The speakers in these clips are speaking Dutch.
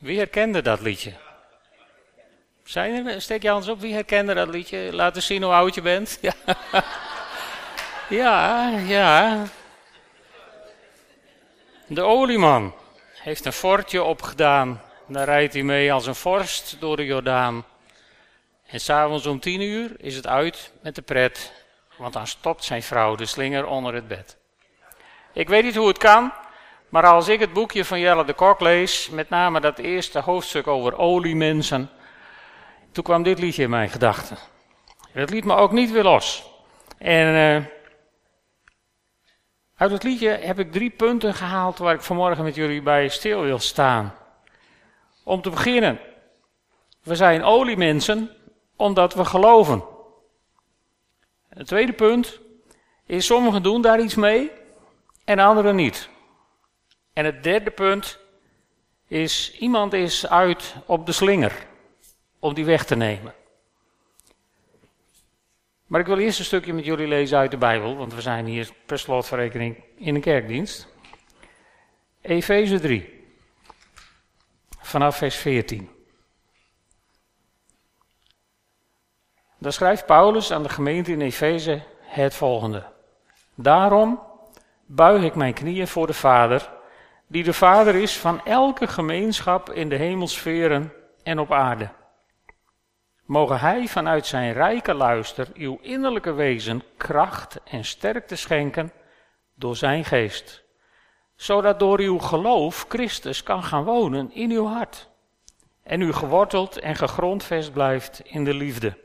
Wie herkende dat liedje? Zijn er, steek je anders op, wie herkende dat liedje? Laat eens zien hoe oud je bent. Ja, ja. ja. De olieman heeft een fortje opgedaan. Daar rijdt hij mee als een vorst door de Jordaan. En s'avonds om tien uur is het uit met de pret, want dan stopt zijn vrouw de slinger onder het bed. Ik weet niet hoe het kan, maar als ik het boekje van Jelle de Kok lees, met name dat eerste hoofdstuk over oliemensen, toen kwam dit liedje in mijn gedachten. Het liet me ook niet weer los. En uh, uit het liedje heb ik drie punten gehaald waar ik vanmorgen met jullie bij stil wil staan. Om te beginnen, we zijn oliemensen omdat we geloven. Het tweede punt is, sommigen doen daar iets mee en anderen niet. En het derde punt is, iemand is uit op de slinger om die weg te nemen. Maar ik wil eerst een stukje met jullie lezen uit de Bijbel, want we zijn hier per slotverrekening in een kerkdienst. Efeze 3, vanaf vers 14. Daar schrijft Paulus aan de gemeente in Efeze het volgende. Daarom buig ik mijn knieën voor de Vader, die de Vader is van elke gemeenschap in de hemelsferen en op aarde. Mogen Hij vanuit zijn rijke luister uw innerlijke wezen kracht en sterkte schenken door zijn geest, zodat door uw geloof Christus kan gaan wonen in uw hart en u geworteld en gegrondvest blijft in de liefde.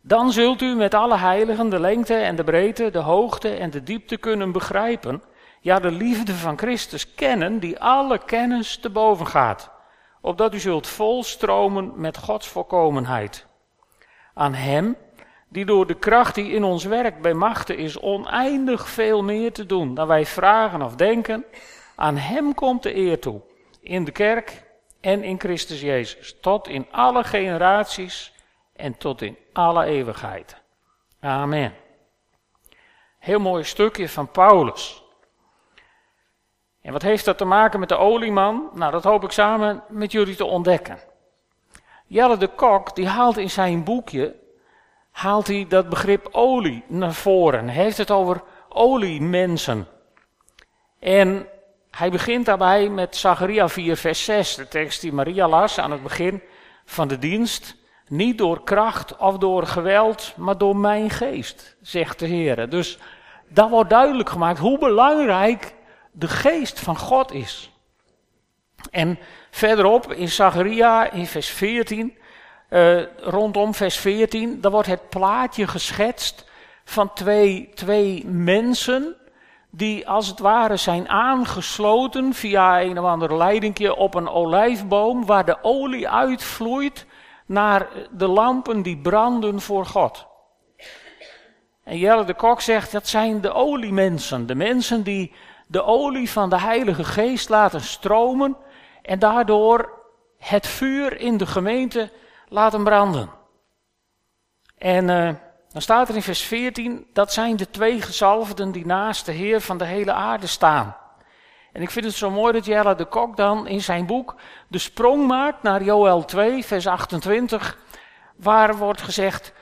Dan zult u met alle heiligen de lengte en de breedte, de hoogte en de diepte kunnen begrijpen, ja de liefde van Christus kennen die alle kennis te boven gaat opdat u zult volstromen met Gods volkomenheid. Aan Hem, die door de kracht die in ons werkt bij machten is oneindig veel meer te doen dan wij vragen of denken, aan Hem komt de eer toe, in de kerk en in Christus Jezus, tot in alle generaties en tot in alle eeuwigheid. Amen. Heel mooi stukje van Paulus. En wat heeft dat te maken met de olieman? Nou, dat hoop ik samen met jullie te ontdekken. Jelle de Kok, die haalt in zijn boekje, haalt hij dat begrip olie naar voren. Hij heeft het over oliemensen. En hij begint daarbij met Zacharia 4 vers 6, de tekst die Maria las aan het begin van de dienst. Niet door kracht of door geweld, maar door mijn geest, zegt de Heer. Dus dat wordt duidelijk gemaakt hoe belangrijk de geest van God is. En verderop in Zacharia in vers 14, uh, eh, rondom vers 14, daar wordt het plaatje geschetst van twee, twee mensen die als het ware zijn aangesloten via een of ander leidingje op een olijfboom waar de olie uitvloeit naar de lampen die branden voor God. En Jelle de Kok zegt dat zijn de oliemensen, de mensen die de olie van de Heilige Geest laten stromen en daardoor het vuur in de gemeente laten branden. En uh, dan staat er in vers 14, dat zijn de twee gezalfden die naast de Heer van de hele aarde staan. En ik vind het zo mooi dat Jelle de Kok dan in zijn boek de sprong maakt naar Joel 2, vers 28, waar wordt gezegd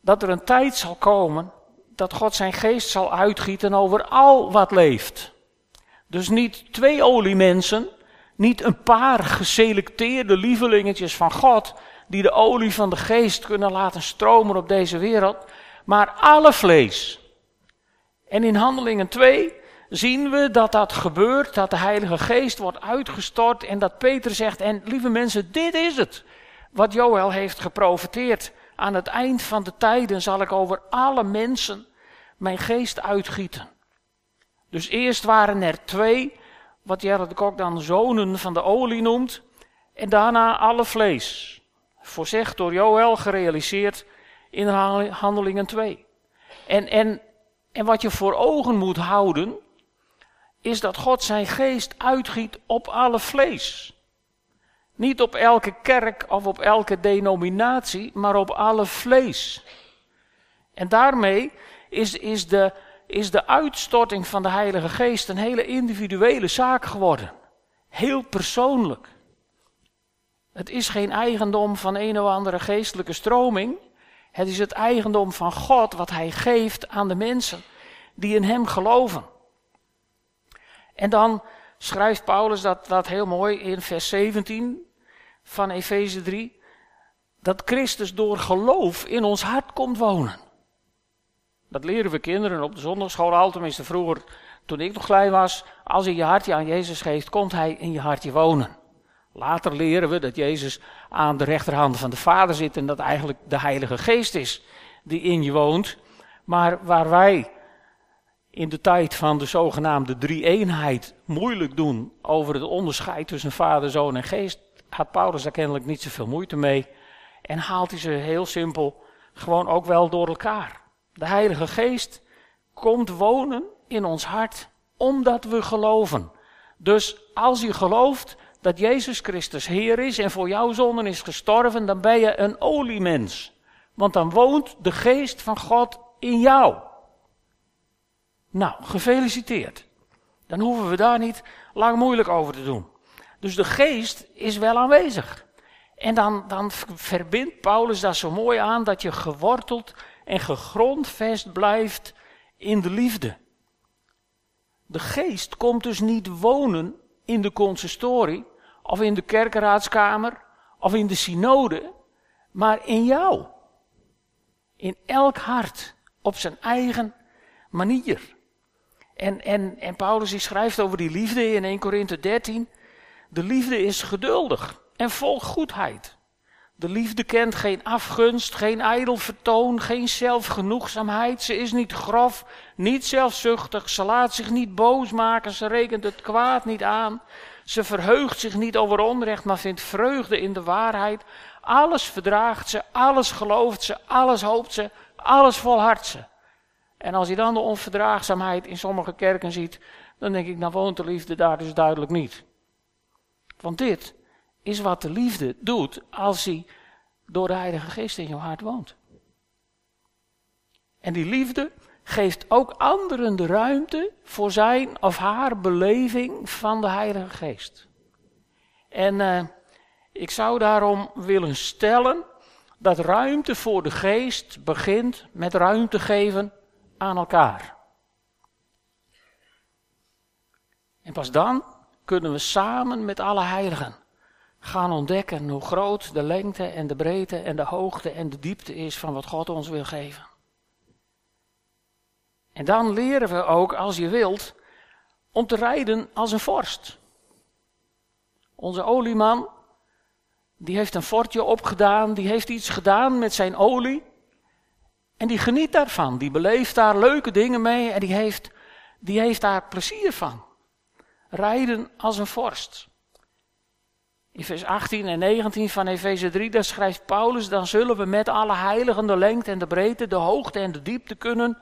dat er een tijd zal komen dat God zijn geest zal uitgieten over al wat leeft. Dus niet twee oliemensen, niet een paar geselecteerde lievelingetjes van God, die de olie van de geest kunnen laten stromen op deze wereld, maar alle vlees. En in Handelingen 2 zien we dat dat gebeurt, dat de Heilige Geest wordt uitgestort en dat Peter zegt, en lieve mensen, dit is het, wat Joël heeft geprofeteerd. Aan het eind van de tijden zal ik over alle mensen mijn geest uitgieten. Dus eerst waren er twee, wat Gerrit de Kok dan zonen van de olie noemt, en daarna alle vlees. Voorzegd door Joël, gerealiseerd in Handelingen 2. En, en, en wat je voor ogen moet houden, is dat God zijn geest uitgiet op alle vlees. Niet op elke kerk of op elke denominatie, maar op alle vlees. En daarmee is, is de, is de uitstorting van de Heilige Geest een hele individuele zaak geworden. Heel persoonlijk. Het is geen eigendom van een of andere geestelijke stroming. Het is het eigendom van God wat Hij geeft aan de mensen die in Hem geloven. En dan schrijft Paulus dat, dat heel mooi in vers 17 van Efeze 3. Dat Christus door geloof in ons hart komt wonen. Dat leren we kinderen op de zondagschool al, tenminste vroeger toen ik nog klein was. Als je je hartje aan Jezus geeft, komt Hij in je hartje wonen. Later leren we dat Jezus aan de rechterhand van de Vader zit en dat eigenlijk de Heilige Geest is die in je woont. Maar waar wij in de tijd van de zogenaamde drie-eenheid moeilijk doen over het onderscheid tussen Vader, Zoon en Geest, had Paulus daar kennelijk niet zoveel moeite mee. En haalt hij ze heel simpel gewoon ook wel door elkaar. De Heilige Geest komt wonen in ons hart omdat we geloven. Dus als je gelooft dat Jezus Christus Heer is en voor jouw zonden is gestorven, dan ben je een oliemens. Want dan woont de geest van God in jou. Nou, gefeliciteerd. Dan hoeven we daar niet lang moeilijk over te doen. Dus de geest is wel aanwezig. En dan, dan verbindt Paulus daar zo mooi aan dat je geworteld en gegrondvest blijft in de liefde. De geest komt dus niet wonen in de consistorie, of in de kerkenraadskamer, of in de synode, maar in jou. In elk hart, op zijn eigen manier. En, en, en Paulus die schrijft over die liefde in 1 Korinthe 13. De liefde is geduldig en vol goedheid. De liefde kent geen afgunst, geen ijdel vertoon, geen zelfgenoegzaamheid. Ze is niet grof, niet zelfzuchtig. Ze laat zich niet boos maken. Ze rekent het kwaad niet aan. Ze verheugt zich niet over onrecht, maar vindt vreugde in de waarheid. Alles verdraagt ze, alles gelooft ze, alles hoopt ze, alles volhardt ze. En als je dan de onverdraagzaamheid in sommige kerken ziet, dan denk ik, dan woont de liefde daar dus duidelijk niet. Want dit is wat de liefde doet als hij door de Heilige Geest in jouw hart woont. En die liefde geeft ook anderen de ruimte voor zijn of haar beleving van de Heilige Geest. En uh, ik zou daarom willen stellen dat ruimte voor de Geest begint met ruimte geven aan elkaar. En pas dan kunnen we samen met alle heiligen gaan ontdekken hoe groot de lengte en de breedte en de hoogte en de diepte is van wat God ons wil geven. En dan leren we ook, als je wilt, om te rijden als een vorst. Onze olieman, die heeft een fortje opgedaan, die heeft iets gedaan met zijn olie. En die geniet daarvan, die beleeft daar leuke dingen mee en die heeft, die heeft daar plezier van. Rijden als een vorst. In vers 18 en 19 van Efeze 3, daar schrijft Paulus, dan zullen we met alle heiligen de lengte en de breedte, de hoogte en de diepte kunnen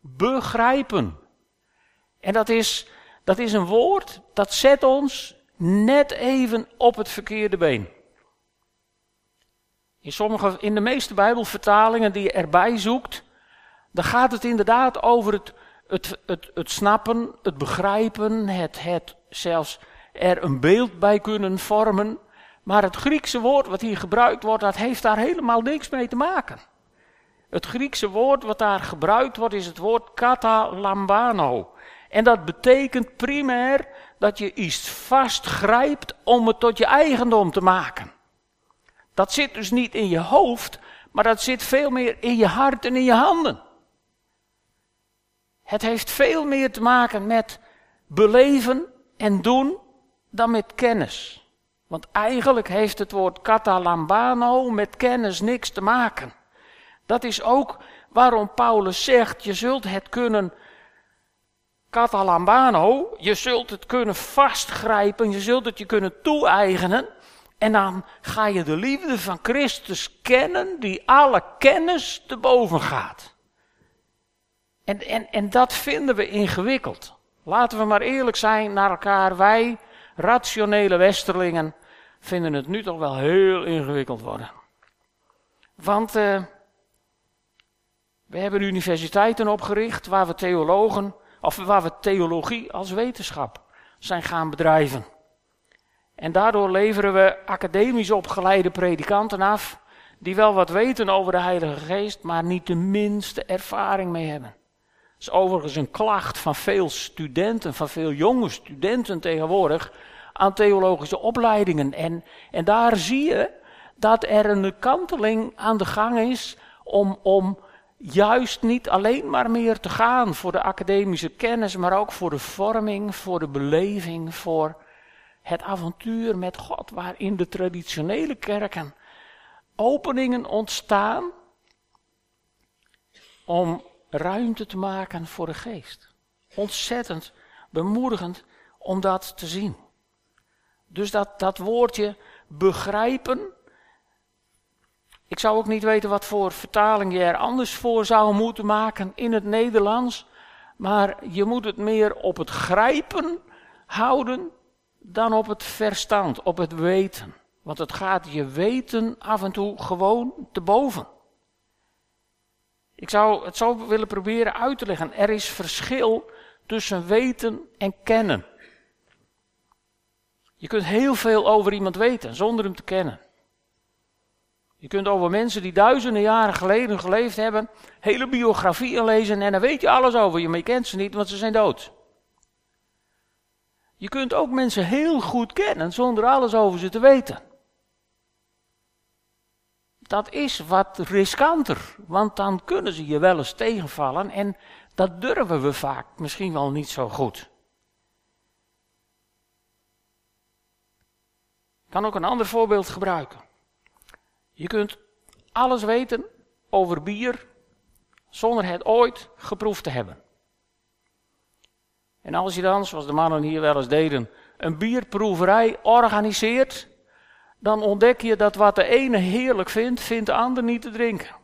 begrijpen. En dat is, dat is een woord dat zet ons net even op het verkeerde been. In, sommige, in de meeste Bijbelvertalingen die je erbij zoekt, dan gaat het inderdaad over het, het, het, het snappen, het begrijpen, het, het zelfs er een beeld bij kunnen vormen. Maar het Griekse woord wat hier gebruikt wordt, dat heeft daar helemaal niks mee te maken. Het Griekse woord wat daar gebruikt wordt is het woord katalambano. En dat betekent primair dat je iets vastgrijpt om het tot je eigendom te maken. Dat zit dus niet in je hoofd, maar dat zit veel meer in je hart en in je handen. Het heeft veel meer te maken met beleven en doen dan met kennis. Want eigenlijk heeft het woord katalambano met kennis niks te maken. Dat is ook waarom Paulus zegt, je zult het kunnen katalambano, je zult het kunnen vastgrijpen, je zult het je kunnen toe-eigenen. En dan ga je de liefde van Christus kennen, die alle kennis te boven gaat. En, en, en dat vinden we ingewikkeld. Laten we maar eerlijk zijn naar elkaar. Wij, rationele westerlingen, vinden het nu toch wel heel ingewikkeld worden. Want uh, we hebben universiteiten opgericht waar we theologen, of waar we theologie als wetenschap zijn gaan bedrijven. En daardoor leveren we academisch opgeleide predikanten af, die wel wat weten over de Heilige Geest, maar niet de minste ervaring mee hebben. Is overigens een klacht van veel studenten, van veel jonge studenten tegenwoordig, aan theologische opleidingen. En, en daar zie je dat er een kanteling aan de gang is om, om juist niet alleen maar meer te gaan voor de academische kennis, maar ook voor de vorming, voor de beleving, voor het avontuur met God, waarin de traditionele kerken openingen ontstaan om ruimte te maken voor de geest. Ontzettend bemoedigend om dat te zien. Dus dat, dat woordje begrijpen. Ik zou ook niet weten wat voor vertaling je er anders voor zou moeten maken in het Nederlands. Maar je moet het meer op het grijpen houden dan op het verstand, op het weten. Want het gaat je weten af en toe gewoon te boven. Ik zou het zo willen proberen uit te leggen. Er is verschil tussen weten en kennen. Je kunt heel veel over iemand weten zonder hem te kennen. Je kunt over mensen die duizenden jaren geleden geleefd hebben, hele biografieën lezen en dan weet je alles over je, maar je kent ze niet, want ze zijn dood. Je kunt ook mensen heel goed kennen zonder alles over ze te weten. Dat is wat riskanter, want dan kunnen ze je wel eens tegenvallen en dat durven we vaak misschien wel niet zo goed. Ik kan ook een ander voorbeeld gebruiken. Je kunt alles weten over bier zonder het ooit geproefd te hebben. En als je dan, zoals de mannen hier wel eens deden, een bierproeverij organiseert, dan ontdek je dat wat de ene heerlijk vindt, vindt de ander niet te drinken.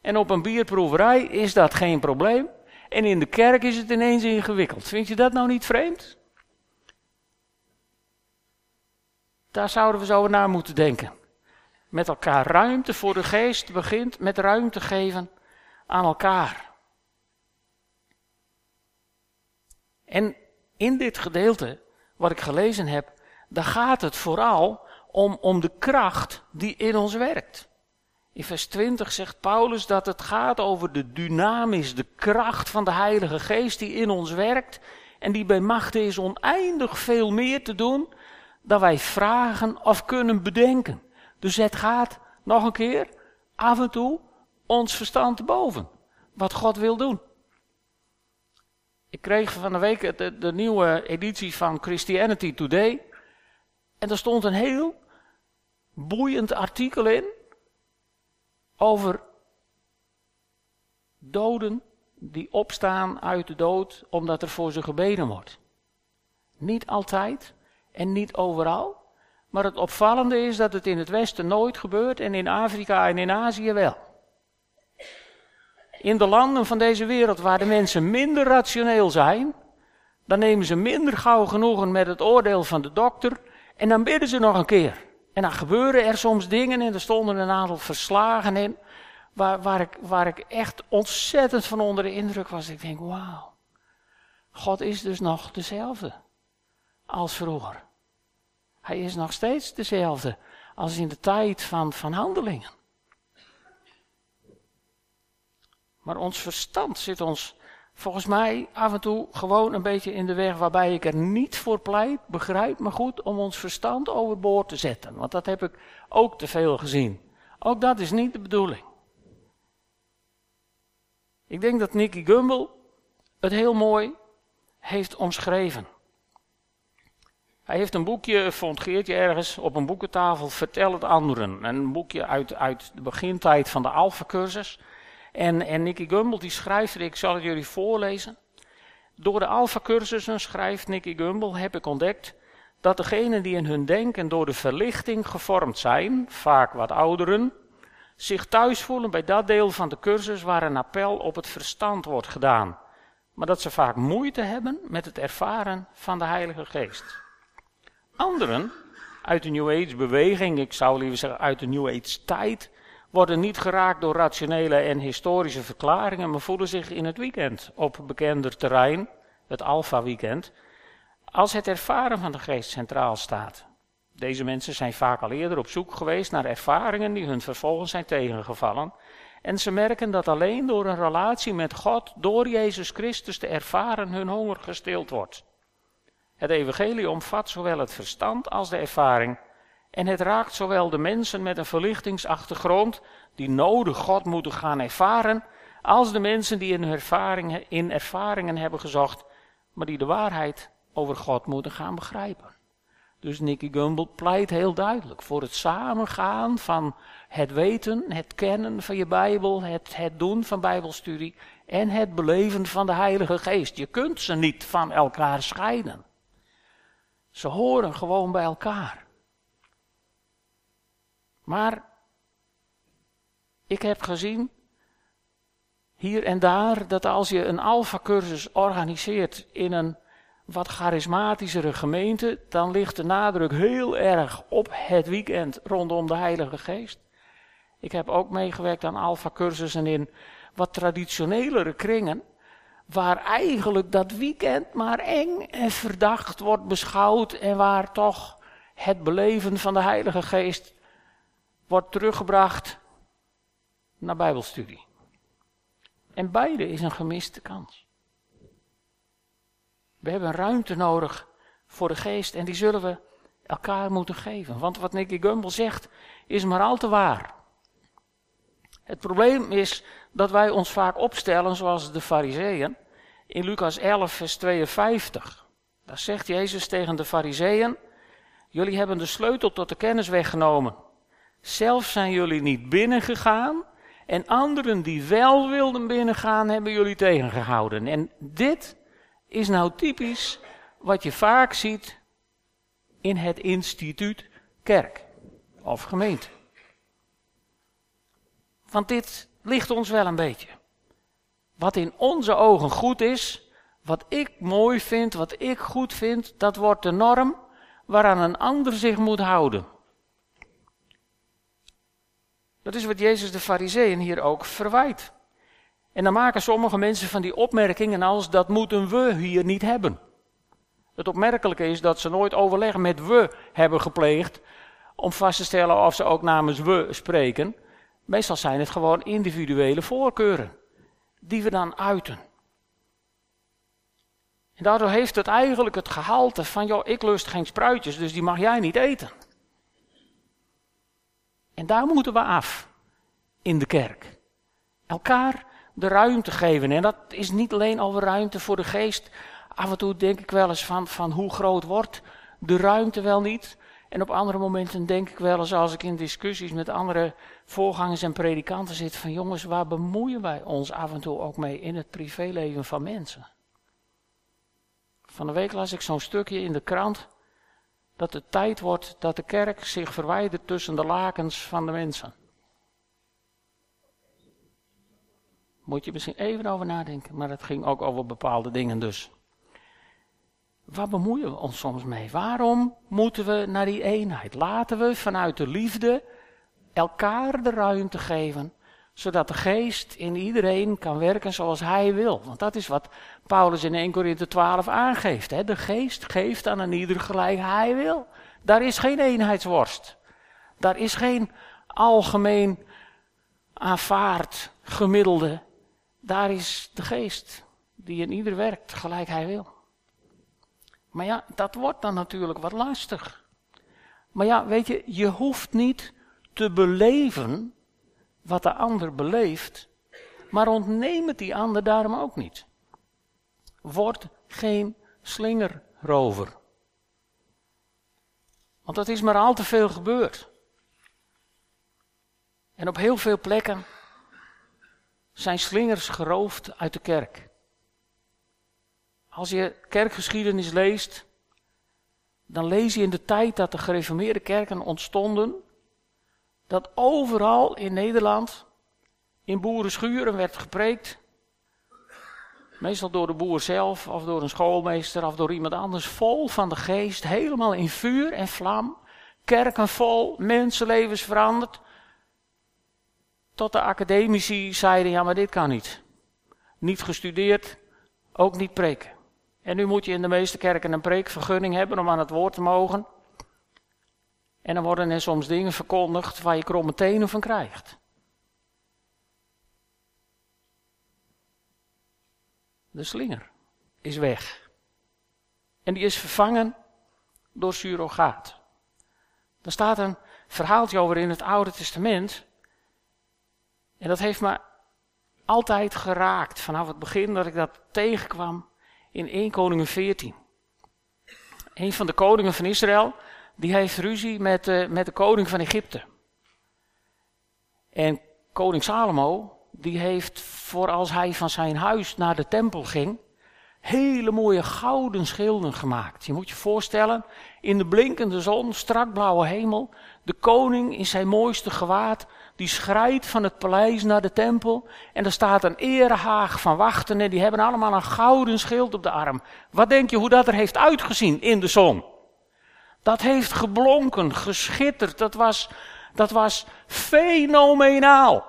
En op een bierproeverij is dat geen probleem. En in de kerk is het ineens ingewikkeld. Vind je dat nou niet vreemd? Daar zouden we zo over na moeten denken. Met elkaar ruimte voor de geest begint met ruimte geven aan elkaar. En in dit gedeelte wat ik gelezen heb, daar gaat het vooral om, om de kracht die in ons werkt. In vers 20 zegt Paulus dat het gaat over de dynamis, de kracht van de Heilige Geest die in ons werkt en die bij machten is oneindig veel meer te doen dan wij vragen of kunnen bedenken. Dus het gaat, nog een keer, af en toe ons verstand te boven. Wat God wil doen. Ik kreeg van de week de nieuwe editie van Christianity Today. En er stond een heel boeiend artikel in over doden die opstaan uit de dood omdat er voor ze gebeden wordt. Niet altijd en niet overal, maar het opvallende is dat het in het Westen nooit gebeurt en in Afrika en in Azië wel. In de landen van deze wereld waar de mensen minder rationeel zijn, dan nemen ze minder gauw genoegen met het oordeel van de dokter en dan bidden ze nog een keer. En dan gebeuren er soms dingen en er stonden een aantal verslagen in, waar, waar, ik, waar ik echt ontzettend van onder de indruk was. Ik denk, wauw, God is dus nog dezelfde als vroeger. Hij is nog steeds dezelfde als in de tijd van, van handelingen. Maar ons verstand zit ons volgens mij af en toe gewoon een beetje in de weg waarbij ik er niet voor pleit, begrijp me goed, om ons verstand overboord te zetten. Want dat heb ik ook te veel gezien. Ook dat is niet de bedoeling. Ik denk dat Nicky Gumbel het heel mooi heeft omschreven. Hij heeft een boekje, vond Geertje ergens, op een boekentafel, Vertel het anderen. Een boekje uit, uit de begintijd van de Alpha-cursus. En, en Nicky Gumbel die schrijft, ik zal het jullie voorlezen. Door de Alpha-cursussen, schrijft Nicky Gumbel, heb ik ontdekt dat degenen die in hun denken door de verlichting gevormd zijn, vaak wat ouderen, zich thuis voelen bij dat deel van de cursus waar een appel op het verstand wordt gedaan. Maar dat ze vaak moeite hebben met het ervaren van de Heilige Geest. Anderen uit de New Age beweging, ik zou liever zeggen uit de New Age tijd, worden niet geraakt door rationele en historische verklaringen, maar voelen zich in het weekend op bekender terrein, het Alpha Weekend, Als het ervaren van de geest centraal staat. Deze mensen zijn vaak al eerder op zoek geweest naar ervaringen die hun vervolgens zijn tegengevallen. En ze merken dat alleen door een relatie met God, door Jezus Christus te ervaren, hun honger gestild wordt. Het evangelie omvat zowel het verstand als de ervaring. En het raakt zowel de mensen met een verlichtingsachtergrond, die nodig God moeten gaan ervaren, als de mensen die in ervaringen, in ervaringen hebben gezocht, maar die de waarheid over God moeten gaan begrijpen. Dus Nicky Gumbel pleit heel duidelijk voor het samengaan van het weten, het kennen van je Bijbel, het, het doen van Bijbelstudie en het beleven van de Heilige Geest. Je kunt ze niet van elkaar scheiden. Ze horen gewoon bij elkaar. Maar ik heb gezien hier en daar dat als je een alfa-cursus organiseert in een wat charismatischere gemeente, dan ligt de nadruk heel erg op het weekend rondom de Heilige Geest. Ik heb ook meegewerkt aan alfa-cursussen in wat traditionelere kringen, waar eigenlijk dat weekend maar eng en verdacht wordt beschouwd en waar toch het beleven van de Heilige Geest wordt teruggebracht naar Bijbelstudie. En beide is een gemiste kans. We hebben ruimte nodig voor de geest en die zullen we elkaar moeten geven. Want wat Nicky Gumbel zegt is maar al te waar. Het probleem is dat wij ons vaak opstellen zoals de fariseeën in Lucas 11 vers 52. Daar zegt Jezus tegen de fariseeën, jullie hebben de sleutel tot de kennis weggenomen. Zelf zijn jullie niet binnengegaan en anderen die wel wilden binnengaan hebben jullie tegengehouden. En dit is nou typisch wat je vaak ziet in het instituut kerk of gemeente. Want dit ligt ons wel een beetje. Wat in onze ogen goed is, wat ik mooi vind, wat ik goed vind, dat wordt de norm waaraan een ander zich moet houden. Dat is wat Jezus de Fariseeën hier ook verwijt. En dan maken sommige mensen van die opmerkingen als dat moeten we hier niet hebben. Het opmerkelijke is dat ze nooit overleg met we hebben gepleegd om vast te stellen of ze ook namens we spreken. Meestal zijn het gewoon individuele voorkeuren die we dan uiten. En daardoor heeft het eigenlijk het gehalte van, joh, ik lust geen spruitjes, dus die mag jij niet eten. En daar moeten we af in de kerk. Elkaar de ruimte geven. En dat is niet alleen over ruimte voor de geest. Af en toe denk ik wel eens van, van hoe groot wordt de ruimte wel niet. En op andere momenten denk ik wel eens als ik in discussies met andere voorgangers en predikanten zit van jongens, waar bemoeien wij ons af en toe ook mee in het privéleven van mensen? Van de week las ik zo'n stukje in de krant dat het tijd wordt dat de kerk zich verwijdert tussen de lakens van de mensen. Moet je misschien even over nadenken, maar het ging ook over bepaalde dingen dus. Waar bemoeien we ons soms mee? Waarom moeten we naar die eenheid? Laten we vanuit de liefde elkaar de ruimte geven, zodat de geest in iedereen kan werken zoals hij wil. Want dat is wat Paulus in 1 Korinthe 12 aangeeft. Hè? De geest geeft aan een ieder gelijk hij wil. Daar is geen eenheidsworst. Daar is geen algemeen aanvaard gemiddelde daar is de geest die in ieder werkt gelijk hij wil. Maar ja, dat wordt dan natuurlijk wat lastig. Maar ja, weet je, je hoeft niet te beleven wat de ander beleeft, maar ontneem het die ander daarom ook niet. Word geen slingerrover. Want dat is maar al te veel gebeurd. En op heel veel plekken zijn slingers geroofd uit de kerk. Als je kerkgeschiedenis leest, dan lees je in de tijd dat de gereformeerde kerken ontstonden, dat overal in Nederland in boerenschuren werd gepreekt. Meestal door de boer zelf, of door een schoolmeester, of door iemand anders, vol van de geest, helemaal in vuur en vlam. Kerken vol, mensenlevens veranderd. Tot de academici zeiden, ja maar dit kan niet. Niet gestudeerd, ook niet preken. En nu moet je in de meeste kerken een preekvergunning hebben om aan het woord te mogen. En dan worden er soms dingen verkondigd waar je kromme tenen van krijgt. De slinger is weg. En die is vervangen door surrogaat. Er staat een verhaaltje over in het Oude Testament. En dat heeft me altijd geraakt vanaf het begin dat ik dat tegenkwam in 1 Koningen 14. Een van de koningen van Israël, die heeft ruzie met, uh, met de koning van Egypte. En koning Salomo, die heeft voor als hij van zijn huis naar de tempel ging, hele mooie gouden schilden gemaakt. Je moet je voorstellen, in de blinkende zon, strak blauwe hemel, de koning in zijn mooiste gewaad, die schrijdt van het paleis naar de tempel. En er staat een erehaag van wachten en die hebben allemaal een gouden schild op de arm. Wat denk je hoe dat er heeft uitgezien in de zon? Dat heeft geblonken, geschitterd, dat was, dat was fenomenaal.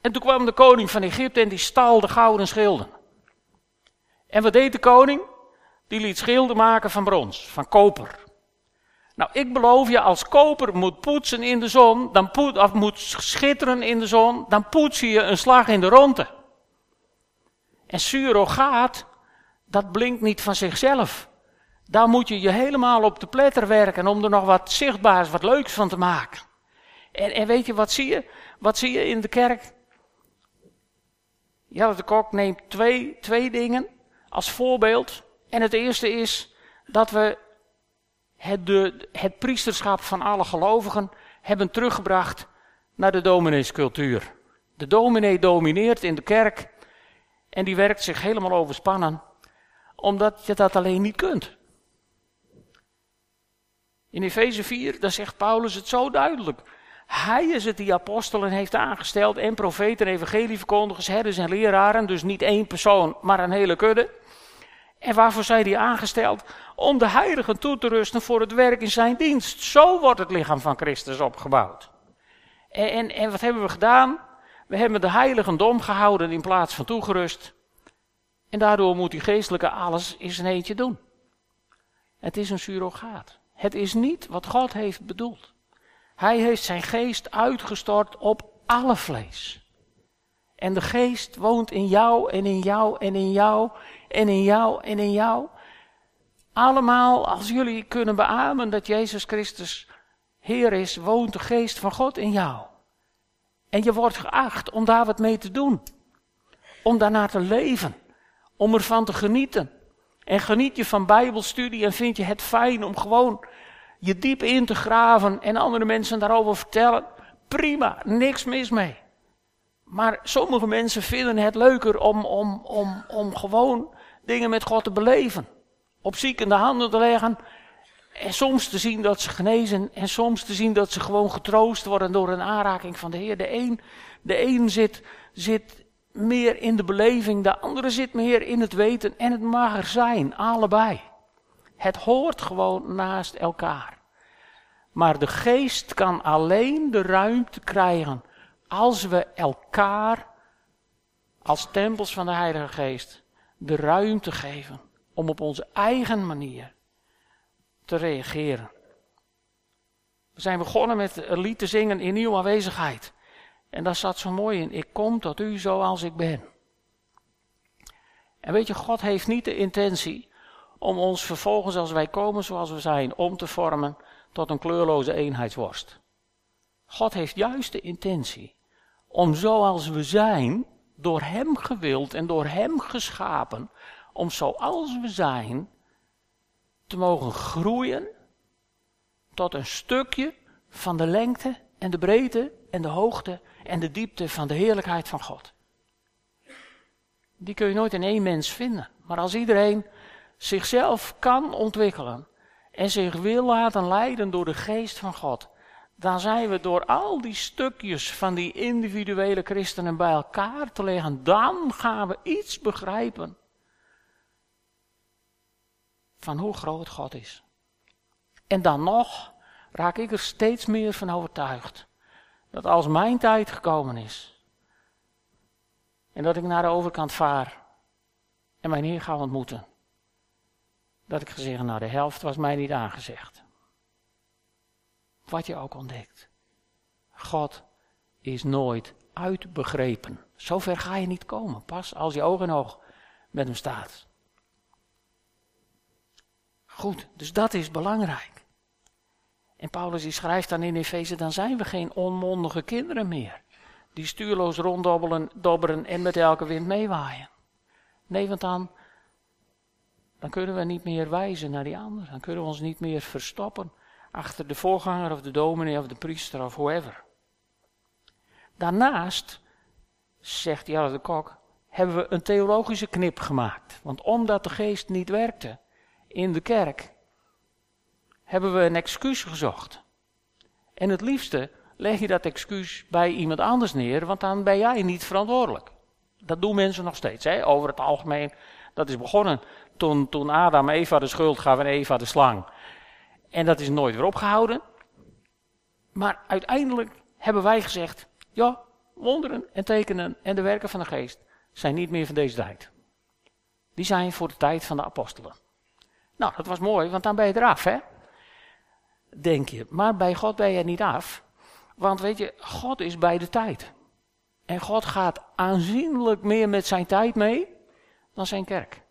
En toen kwam de koning van Egypte en die stal de gouden schilden. En wat deed de koning? Die liet schilden maken van brons, van koper. Nou, ik beloof je, als koper moet poetsen in de zon, dan of moet schitteren in de zon, dan poets je een slag in de ronde. En surrogaat, dat blinkt niet van zichzelf. Daar moet je je helemaal op de pletter werken om er nog wat zichtbaars, wat leuks van te maken. En, en weet je, wat zie je? Wat zie je in de kerk? Ja, de kok neemt twee, twee dingen als voorbeeld. En het eerste is dat we het, de, het priesterschap van alle gelovigen hebben teruggebracht naar de domineescultuur. De dominee domineert in de kerk en die werkt zich helemaal overspannen, omdat je dat alleen niet kunt. In Efeze 4, daar zegt Paulus het zo duidelijk. Hij is het die apostelen heeft aangesteld en profeten, evangelieverkondigers, herders en leraren. Dus niet één persoon, maar een hele kudde. En waarvoor zijn die aangesteld? Om de heiligen toe te rusten voor het werk in zijn dienst. Zo wordt het lichaam van Christus opgebouwd. En, en, wat hebben we gedaan? We hebben de heiligen dom gehouden in plaats van toegerust. En daardoor moet die geestelijke alles in zijn eentje doen. Het is een surrogaat. Het is niet wat God heeft bedoeld. Hij heeft zijn geest uitgestort op alle vlees. En de geest woont in jou en in jou en in jou en in jou en in jou. Allemaal, als jullie kunnen beamen dat Jezus Christus Heer is, woont de geest van God in jou. En je wordt geacht om daar wat mee te doen. Om daarnaar te leven. Om ervan te genieten. En geniet je van Bijbelstudie en vind je het fijn om gewoon je diep in te graven en andere mensen daarover vertellen. Prima, niks mis mee. Maar sommige mensen vinden het leuker om, om, om, om gewoon dingen met God te beleven. Op ziekende handen te leggen. En soms te zien dat ze genezen. En soms te zien dat ze gewoon getroost worden door een aanraking van de Heer. De een, de een zit, zit meer in de beleving. De andere zit meer in het weten. En het mag er zijn. Allebei. Het hoort gewoon naast elkaar. Maar de geest kan alleen de ruimte krijgen als we elkaar als tempels van de Heilige Geest de ruimte geven om op onze eigen manier te reageren. We zijn begonnen met een lied te zingen in nieuwe aanwezigheid. En daar zat zo mooi in. Ik kom tot u zoals ik ben. En weet je, God heeft niet de intentie om ons vervolgens als wij komen zoals we zijn, om te vormen tot een kleurloze eenheidsworst. God heeft juist de intentie om zoals we zijn, door Hem gewild en door Hem geschapen, om zoals we zijn te mogen groeien tot een stukje van de lengte en de breedte en de hoogte en de diepte van de heerlijkheid van God. Die kun je nooit in één mens vinden. Maar als iedereen zichzelf kan ontwikkelen en zich wil laten leiden door de geest van God, dan zijn we door al die stukjes van die individuele christenen bij elkaar te leggen, dan gaan we iets begrijpen van hoe groot God is. En dan nog raak ik er steeds meer van overtuigd dat als mijn tijd gekomen is en dat ik naar de overkant vaar en mijn Heer ga ontmoeten, dat ik gezegd, nou de helft was mij niet aangezegd. Wat je ook ontdekt. God is nooit uitbegrepen. Zover ga je niet komen, pas als je oog in oog met hem staat. Goed, dus dat is belangrijk. En Paulus die schrijft dan in Efeze, dan zijn we geen onmondige kinderen meer. Die stuurloos ronddobbelen dobberen en met elke wind meewaaien. Nee, want dan, kunnen we niet meer wijzen naar die ander. Dan kunnen we ons niet meer verstoppen achter de voorganger of de dominee of de priester of whoever. Daarnaast, zegt Jarre de Kok, hebben we een theologische knip gemaakt. Want omdat de geest niet werkte in de kerk, hebben we een excuus gezocht. En het liefste leg je dat excuus bij iemand anders neer, want dan ben jij niet verantwoordelijk. Dat doen mensen nog steeds, hè? over het algemeen. Dat is begonnen toen, toen Adam Eva de schuld gaf en Eva de slang. En dat is nooit weer opgehouden. Maar uiteindelijk hebben wij gezegd, ja, wonderen en tekenen en de werken van de geest zijn niet meer van deze tijd. Die zijn voor de tijd van de apostelen. Nou, dat was mooi, want dan ben je eraf, hè? Denk je. Maar bij God ben je niet af. Want weet je, God is bij de tijd. En God gaat aanzienlijk meer met zijn tijd mee dan zijn kerk.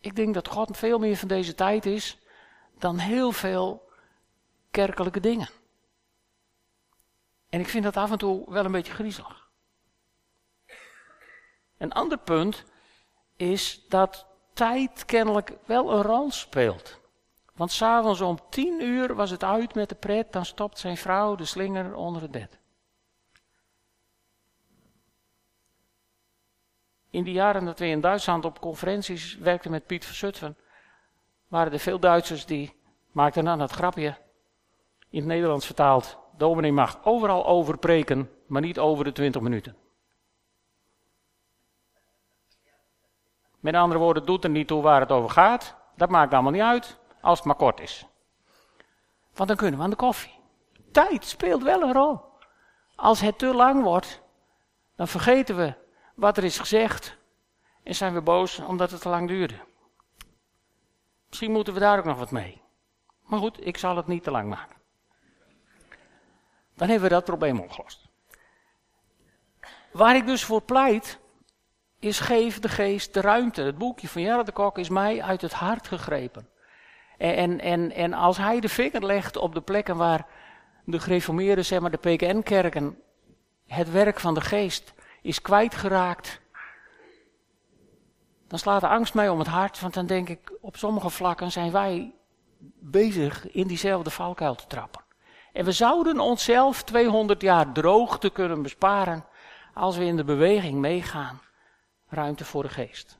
Ik denk dat God veel meer van deze tijd is dan heel veel kerkelijke dingen. En ik vind dat af en toe wel een beetje griezelig. Een ander punt is dat tijd kennelijk wel een rol speelt. Want s'avonds om tien uur was het uit met de pret, dan stopt zijn vrouw de slinger onder het bed. In die jaren dat we in Duitsland op conferenties werkten met Piet Verzutphen, waren er veel Duitsers die maakten dan het grapje, in het Nederlands vertaald, dominee mag overal over preken, maar niet over de twintig minuten. Met andere woorden, doet er niet toe waar het over gaat. Dat maakt allemaal niet uit, als het maar kort is. Want dan kunnen we aan de koffie. Tijd speelt wel een rol. Als het te lang wordt, dan vergeten we wat er is gezegd en zijn we boos omdat het te lang duurde. Misschien moeten we daar ook nog wat mee. Maar goed, ik zal het niet te lang maken. Dan hebben we dat probleem opgelost. Waar ik dus voor pleit, is geef de geest de ruimte. Het boekje van Jarre de Kok is mij uit het hart gegrepen. En, en, en als hij de vinger legt op de plekken waar de gereformeerden, zeg maar de PKN-kerken, het werk van de geest is kwijtgeraakt, dan slaat de angst mij om het hart, want dan denk ik, op sommige vlakken zijn wij bezig in diezelfde valkuil te trappen. En we zouden onszelf 200 jaar droogte kunnen besparen als we in de beweging meegaan. Ruimte voor de geest.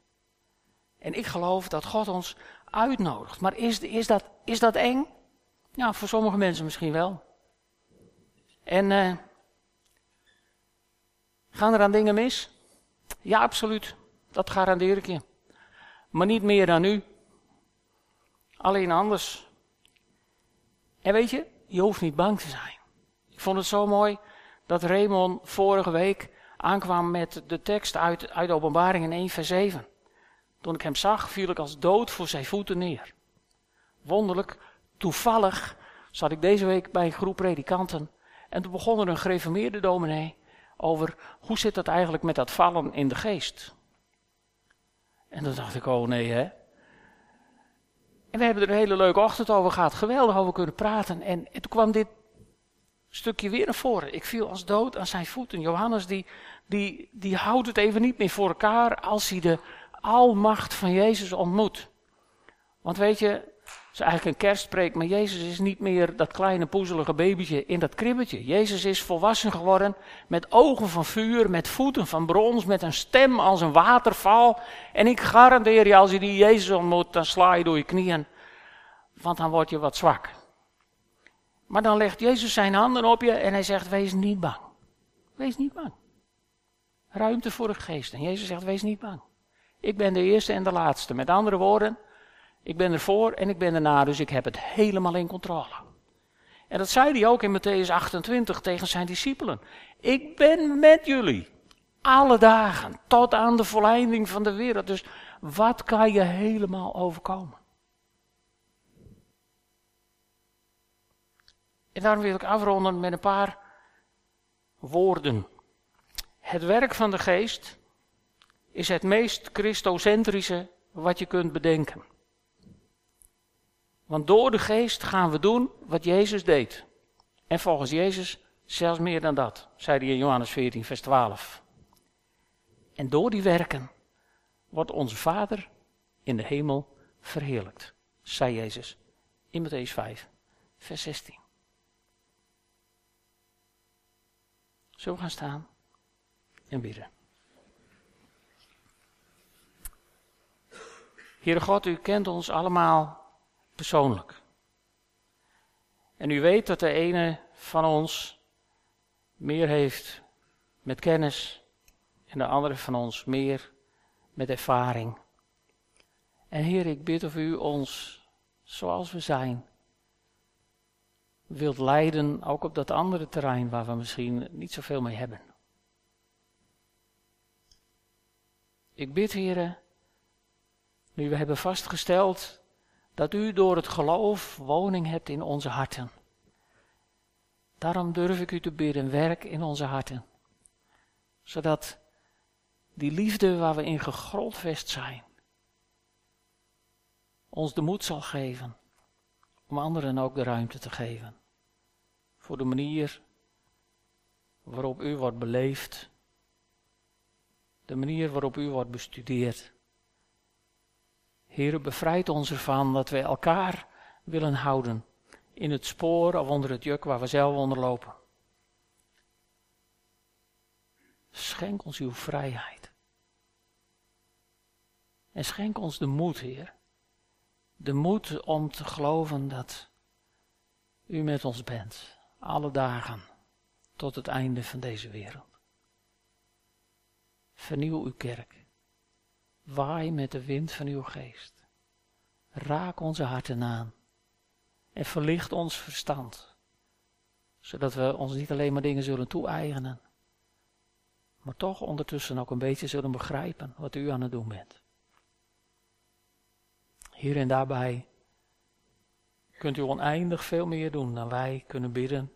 En ik geloof dat God ons uitnodigt. Maar is, is, dat, is dat eng? Ja, voor sommige mensen misschien wel. En uh, gaan er aan dingen mis? Ja, absoluut. Dat garandeer ik je. Maar niet meer dan nu. Alleen anders. En weet je, je hoeft niet bang te zijn. Ik vond het zo mooi dat Raymond vorige week aankwam met de tekst uit, uit de openbaring in 1 vers 7. Toen ik hem zag, viel ik als dood voor zijn voeten neer. Wonderlijk, toevallig zat ik deze week bij een groep predikanten. En toen begon er een gereformeerde dominee over hoe zit dat eigenlijk met dat vallen in de geest. En toen dacht ik, oh nee hè. En we hebben er een hele leuke ochtend over gehad, geweldig over kunnen praten. En, en toen kwam dit stukje weer naar voren. Ik viel als dood aan zijn voeten. Johannes die, die, die houdt het even niet meer voor elkaar als hij de almacht van Jezus ontmoet. Want weet je, het is eigenlijk een kerstpreek, maar Jezus is niet meer dat kleine poezelige babytje in dat kribbetje. Jezus is volwassen geworden met ogen van vuur, met voeten van brons, met een stem als een waterval. En ik garandeer je, als je die Jezus ontmoet, dan sla je door je knieën, want dan word je wat zwak. Maar dan legt Jezus zijn handen op je en hij zegt, wees niet bang. Wees niet bang. Ruimte voor de geest. En Jezus zegt, wees niet bang. Ik ben de eerste en de laatste. Met andere woorden, ik ben ervoor en ik ben erna, dus ik heb het helemaal in controle. En dat zei hij ook in Matthäus 28 tegen zijn discipelen. Ik ben met jullie. Alle dagen, tot aan de volleinding van de wereld. Dus Wat kan je helemaal overkomen? En daarom wil ik afronden met een paar woorden. Het werk van de geest is het meest christocentrische wat je kunt bedenken. Want door de geest gaan we doen wat Jezus deed. En volgens Jezus zelfs meer dan dat, zei hij in Johannes 14, vers 12. En door die werken wordt onze Vader in de hemel verheerlijkt, zei Jezus in Matthäus 5, vers 16. Zullen we gaan staan en bidden? Heere God, u kent ons allemaal persoonlijk. En u weet dat de ene van ons meer heeft met kennis en de andere van ons meer met ervaring. En Heer, ik bid of u ons, zoals we zijn, wilt leiden, ook op dat andere terrein waar we misschien niet zoveel mee hebben. Ik bid, heren, nu we hebben vastgesteld dat u door het geloof woning hebt in onze harten. Daarom durf ik u te bidden, werk in onze harten. Zodat die liefde waar we in gegrondvest zijn, ons de moed zal geven om anderen ook de ruimte te geven. Voor de manier waarop u wordt beleefd, de manier waarop u wordt bestudeerd. Heer, bevrijd ons ervan dat wij elkaar willen houden in het spoor of onder het juk waar we zelf onder lopen. Schenk ons uw vrijheid. En schenk ons de moed, Heer. De moed om te geloven dat u met ons bent, alle dagen, tot het einde van deze wereld. Vernieuw uw kerk. Waai met de wind van uw geest. Raak onze harten aan. En verlicht ons verstand. Zodat we ons niet alleen maar dingen zullen toe-eigenen. Maar toch ondertussen ook een beetje zullen begrijpen wat u aan het doen bent. Hier en daarbij kunt u oneindig veel meer doen dan wij kunnen bidden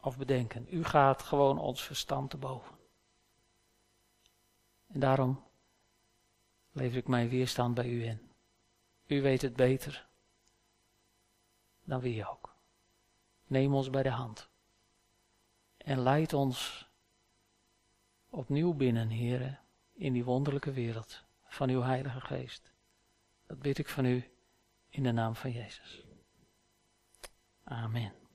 of bedenken. U gaat gewoon ons verstand te boven. En daarom lever ik mijn weerstand bij u in. U weet het beter dan wie ook. Neem ons bij de hand en leid ons opnieuw binnen, heren, in die wonderlijke wereld van uw Heilige Geest. Dat bid ik van u in de naam van Jezus. Amen.